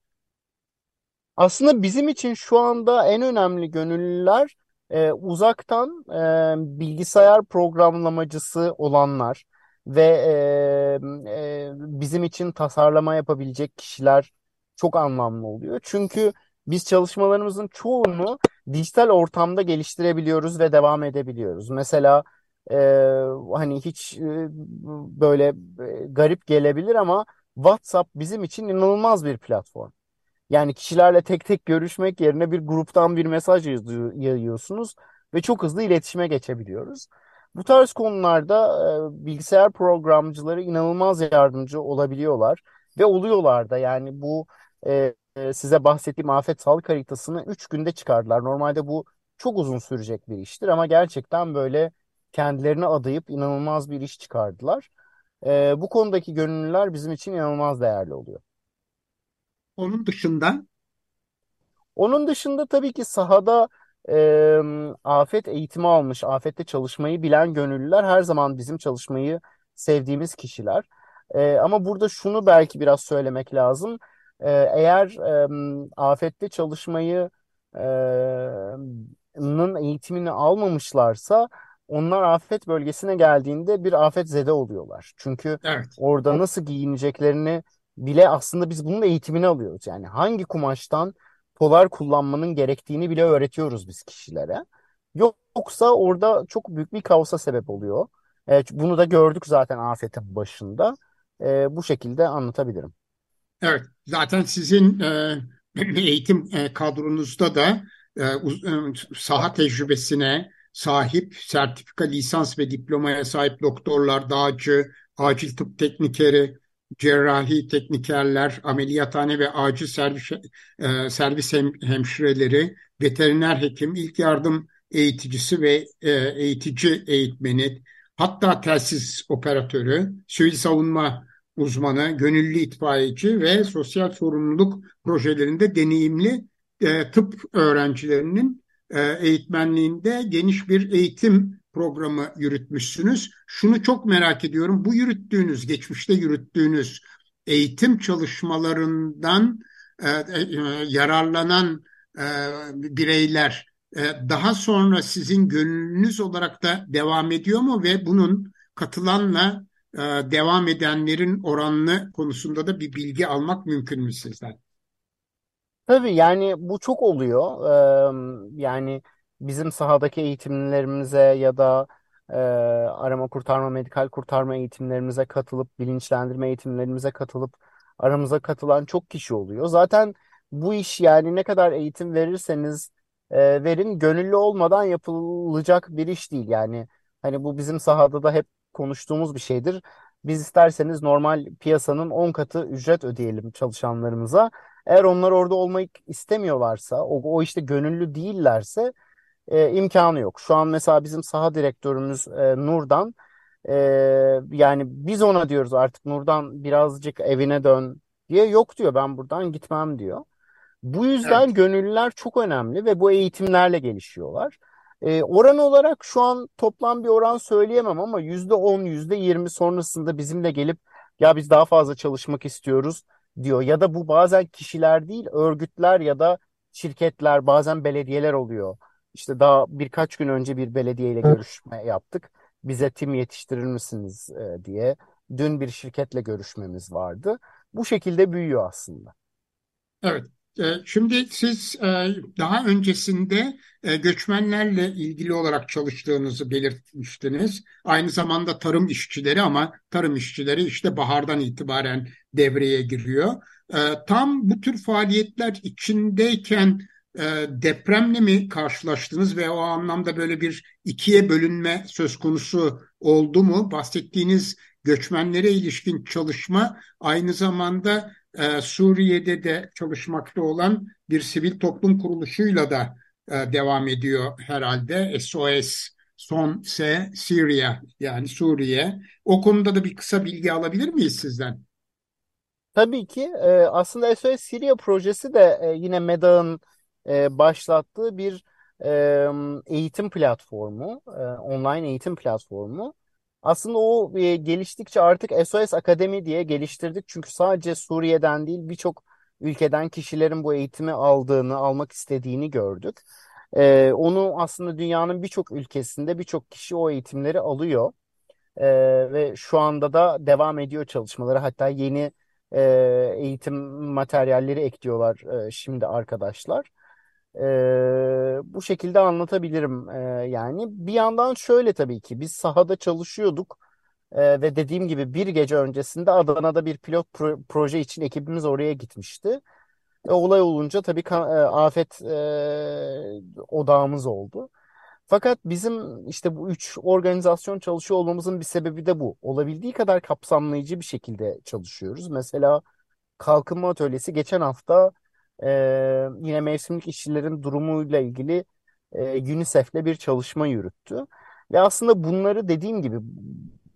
Aslında bizim için şu anda en önemli gönüllüler e, uzaktan e, bilgisayar programlamacısı olanlar ve e, e, bizim için tasarlama yapabilecek kişiler çok anlamlı oluyor. Çünkü biz çalışmalarımızın çoğunu dijital ortamda geliştirebiliyoruz ve devam edebiliyoruz. Mesela e, hani hiç e, böyle e, garip gelebilir ama WhatsApp bizim için inanılmaz bir platform. Yani kişilerle tek tek görüşmek yerine bir gruptan bir mesaj yayıyorsunuz ve çok hızlı iletişime geçebiliyoruz. Bu tarz konularda e, bilgisayar programcıları inanılmaz yardımcı olabiliyorlar ve oluyorlar da yani bu e, e size bahsettiğim afet sağlık haritasını 3 günde çıkardılar. Normalde bu çok uzun sürecek bir iştir ama gerçekten böyle kendilerine adayıp inanılmaz bir iş çıkardılar. E, bu konudaki gönüllüler bizim için inanılmaz değerli oluyor. Onun dışında? Onun dışında tabii ki sahada e, afet eğitimi almış, afette çalışmayı bilen gönüllüler her zaman bizim çalışmayı sevdiğimiz kişiler. E, ama burada şunu belki biraz söylemek lazım. E, eğer e, afette çalışmayı nın eğitimini almamışlarsa onlar afet bölgesine geldiğinde bir afet zede oluyorlar. Çünkü Evet. orada nasıl giyineceklerini bile aslında biz bunun eğitimini alıyoruz. Yani hangi kumaştan polar kullanmanın gerektiğini bile öğretiyoruz biz kişilere. Yoksa orada çok büyük bir kaosa sebep oluyor. Evet, bunu da gördük zaten afetin başında. E, bu şekilde anlatabilirim. Evet, zaten sizin e, *clears throat* eğitim e, kadronuzda da e, e, saha tecrübesine sahip, sertifika, lisans ve diplomaya sahip doktorlar, dağcı, acil tıp teknikeri, cerrahi teknikerler, ameliyathane ve acil servis, e, servis hem- hemşireleri, veteriner hekim, ilk yardım eğiticisi ve e, eğitici eğitmeni, hatta telsiz operatörü, sivil savunma uzmanı, gönüllü itfaiyeci ve sosyal sorumluluk projelerinde deneyimli e, tıp öğrencilerinin e, eğitmenliğinde geniş bir eğitim programı yürütmüşsünüz. Şunu çok merak ediyorum. Bu yürüttüğünüz, geçmişte yürüttüğünüz eğitim çalışmalarından e, e, yararlanan e, bireyler e, daha sonra sizin gönüllünüz olarak da devam ediyor mu ve bunun katılanla e, devam edenlerin oranını konusunda da bir bilgi almak mümkün mü sizden? Tabii yani bu çok oluyor. Eee, yani bizim sahadaki eğitimlerimize ya da eee, arama kurtarma, medikal kurtarma eğitimlerimize katılıp, bilinçlendirme eğitimlerimize katılıp aramıza katılan çok kişi oluyor. Zaten bu iş yani ne kadar eğitim verirseniz eee, verin gönüllü olmadan yapılacak bir iş değil. Yani hani bu bizim sahada da hep konuştuğumuz bir şeydir. Biz isterseniz normal piyasanın 10 katı ücret ödeyelim çalışanlarımıza. Eğer onlar orada olmayı istemiyorlarsa, o, o işte gönüllü değillerse e, imkanı yok. Şu an mesela bizim saha direktörümüz e, Nurdan, e, yani biz ona diyoruz artık Nurdan birazcık evine dön diye yok diyor ben buradan gitmem diyor. Bu yüzden Evet. gönüllüler çok önemli ve bu eğitimlerle gelişiyorlar. E, oran olarak şu an toplam bir oran söyleyemem ama yüzde on, yüzde yirmi sonrasında bizimle gelip ya biz daha fazla çalışmak istiyoruz diyor. Ya da bu bazen kişiler değil, örgütler ya da şirketler, bazen belediyeler oluyor. İşte daha birkaç gün önce bir belediyeyle görüşme yaptık. Bize tim yetiştirir misiniz e, diye. Dün bir şirketle görüşmemiz vardı. Bu şekilde büyüyor aslında. Evet. E, Şimdi siz e, daha öncesinde e, göçmenlerle ilgili olarak çalıştığınızı belirtmiştiniz. Aynı zamanda tarım işçileri ama tarım işçileri işte bahardan itibaren devreye giriyor. E, Tam bu tür faaliyetler içindeyken e, depremle mi karşılaştınız ve o anlamda böyle bir ikiye bölünme söz konusu oldu mu? Bahsettiğiniz göçmenlere ilişkin çalışma aynı zamanda e, Suriye'de de çalışmakta olan bir sivil toplum kuruluşuyla da e, devam ediyor herhalde. SOS Son Se Syria yani Suriye. O konuda da bir kısa bilgi alabilir miyiz sizden? Tabii ki e, aslında SOS Siriya projesi de yine MEDA'nın e, başlattığı bir e, eğitim platformu, e, online eğitim platformu. Aslında o e, geliştikçe artık SOS Akademi diye geliştirdik. Çünkü sadece Suriye'den değil birçok ülkeden kişilerin bu eğitimi aldığını, almak istediğini gördük. E, onu aslında dünyanın birçok ülkesinde birçok kişi o eğitimleri alıyor. E, ve şu anda da devam ediyor çalışmaları. Hatta yeni e, eğitim materyalleri ekliyorlar e, şimdi arkadaşlar. E, bu şekilde anlatabilirim e, yani. Bir yandan şöyle tabii ki biz sahada çalışıyorduk E, ve dediğim gibi bir gece öncesinde Adana'da bir pilot pro- proje için ekibimiz oraya gitmişti. E, olay olunca tabii e, afet e, odağımız oldu. Fakat bizim işte bu üç organizasyon çalışıyor olmamızın bir sebebi de bu. Olabildiği kadar kapsamlayıcı bir şekilde çalışıyoruz. Mesela Kalkınma Atölyesi geçen hafta e, yine mevsimlik işçilerin durumuyla ilgili e, UNICEF'le bir çalışma yürüttü. Ve aslında bunları dediğim gibi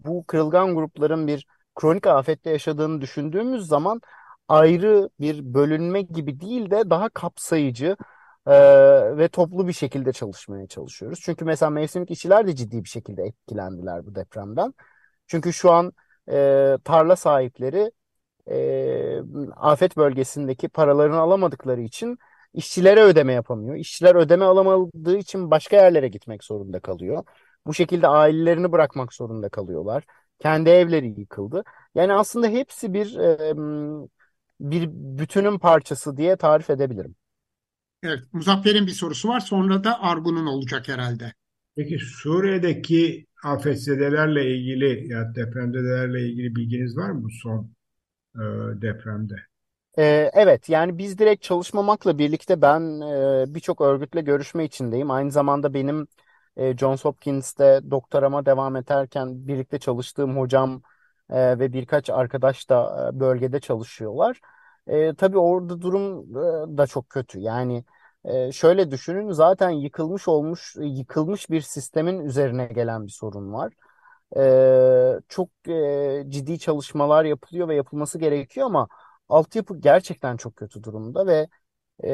bu kırılgan grupların bir kronik afette yaşadığını düşündüğümüz zaman ayrı bir bölünme gibi değil de daha kapsayıcı, e, ve toplu bir şekilde çalışmaya çalışıyoruz. Çünkü mesela mevsimlik işçiler de ciddi bir şekilde etkilendiler bu depremden. Çünkü şu an e, tarla sahipleri e, afet bölgesindeki paralarını alamadıkları için işçilere ödeme yapamıyor. İşçiler ödeme alamadığı için başka yerlere gitmek zorunda kalıyor. Bu şekilde ailelerini bırakmak zorunda kalıyorlar. Kendi evleri yıkıldı. Yani aslında hepsi bir e, bir bütünün parçası diye tarif edebilirim. Evet, Muzaffer'in bir sorusu var. Sonra da Argun'un olacak herhalde. Peki Suriye'deki afetzedelerle ilgili ya depremzedelerle ilgili bilginiz var mı son e, depremde? Ee, evet yani biz direkt çalışmamakla birlikte ben e, birçok örgütle görüşme içindeyim. Aynı zamanda benim e, Johns Hopkins'te doktorama devam ederken birlikte çalıştığım hocam e, ve birkaç arkadaş da e, bölgede çalışıyorlar. E, tabii orada durum e, da çok kötü. Yani e, şöyle düşünün zaten yıkılmış olmuş yıkılmış bir sistemin üzerine gelen bir sorun var. E, çok e, ciddi çalışmalar yapılıyor ve yapılması gerekiyor ama altyapı gerçekten çok kötü durumda ve e,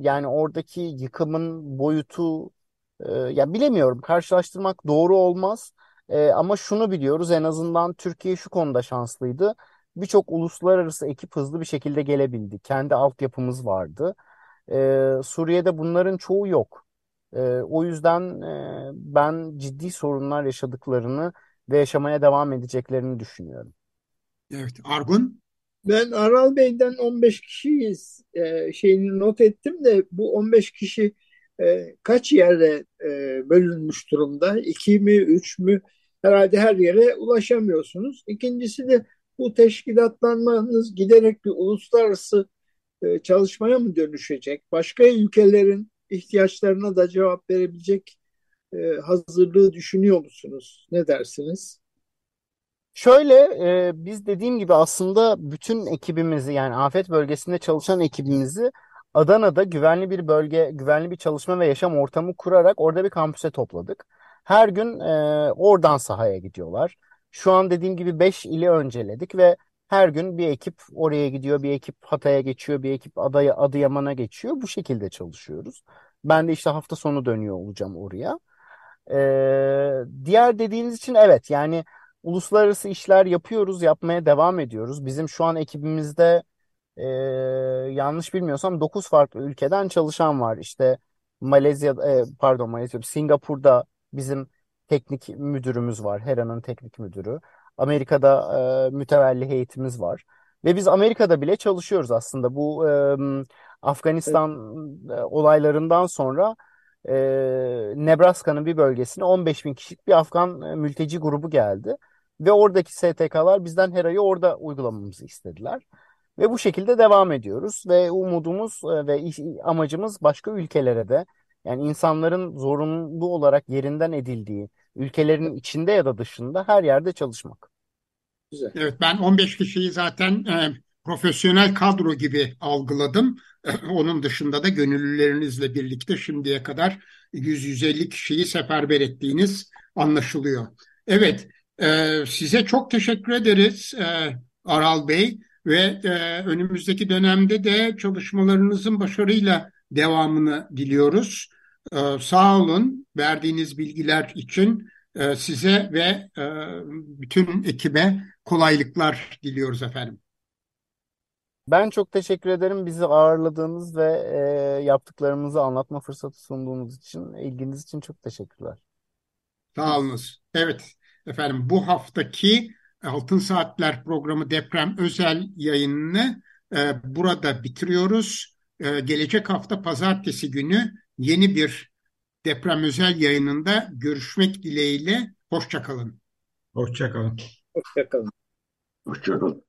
yani oradaki yıkımın boyutu e, ya bilemiyorum karşılaştırmak doğru olmaz. E, ama şunu biliyoruz en azından Türkiye şu konuda şanslıydı. Birçok uluslararası ekip hızlı bir şekilde gelebildi. Kendi altyapımız vardı. E, Suriye'de bunların çoğu yok. E, o yüzden e, ben ciddi sorunlar yaşadıklarını ve yaşamaya devam edeceklerini düşünüyorum. Evet, Argun? Ben Aral Bey'den 15 kişiyiz e, şeyini not ettim de bu 15 kişi e, kaç yere e, bölünmüş durumda? İki mi, üç mü? Herhalde her yere ulaşamıyorsunuz. İkincisi de bu teşkilatlanmanız giderek bir uluslararası e, çalışmaya mı dönüşecek? Başka ülkelerin ihtiyaçlarına da cevap verebilecek e, hazırlığı düşünüyor musunuz? Ne dersiniz? Şöyle e, biz dediğim gibi aslında bütün ekibimizi yani afet bölgesinde çalışan ekibimizi Adana'da güvenli bir bölge, güvenli bir çalışma ve yaşam ortamı kurarak orada bir kampüse topladık. Her gün e, oradan sahaya gidiyorlar. Şu an dediğim gibi 5 ili önceledik ve her gün bir ekip oraya gidiyor, bir ekip Hatay'a geçiyor, bir ekip Adaya, Adıyaman'a geçiyor. Bu şekilde çalışıyoruz. Ben de işte hafta sonu dönüyor olacağım oraya. Ee, diğer dediğiniz için evet yani uluslararası işler yapıyoruz, yapmaya devam ediyoruz. Bizim şu an ekibimizde e, yanlış bilmiyorsam 9 farklı ülkeden çalışan var. İşte Malezya, e, pardon Malezya, Singapur'da bizim teknik müdürümüz var. Hera'nın teknik müdürü. Amerika'da e, mütevelli heyetimiz var. Ve biz Amerika'da bile çalışıyoruz aslında. Bu e, Afganistan evet. olaylarından sonra e, Nebraska'nın bir bölgesine 15 bin kişilik bir Afgan e, mülteci grubu geldi. Ve oradaki STK'lar bizden Hera'yı orada uygulamamızı istediler. Ve bu şekilde devam ediyoruz. Ve umudumuz e, ve amacımız başka ülkelere de yani insanların zorunlu olarak yerinden edildiği ülkelerin içinde ya da dışında her yerde çalışmak. Güzel. Evet ben 15 kişiyi zaten e, profesyonel kadro gibi algıladım. *laughs* Onun dışında da gönüllülerinizle birlikte şimdiye kadar 100-150 kişiyi seferber ettiğiniz anlaşılıyor. Evet, e, size çok teşekkür ederiz e, Aral Bey ve e, önümüzdeki dönemde de çalışmalarınızın başarıyla devamını diliyoruz. E, sağ olun verdiğiniz bilgiler için e, size ve e, bütün ekibe kolaylıklar diliyoruz efendim. Ben çok teşekkür ederim bizi ağırladığınız ve e, yaptıklarımızı anlatma fırsatı sunduğunuz için, ilginiz için çok teşekkürler. Sağ olunuz. Evet efendim bu haftaki Altın Saatler programı deprem özel yayınını e, burada bitiriyoruz. E, gelecek hafta pazartesi günü yeni bir deprem özel yayınında görüşmek dileğiyle. Hoşçakalın. Hoşçakalın. Hoşçakalın. Hoşçakalın.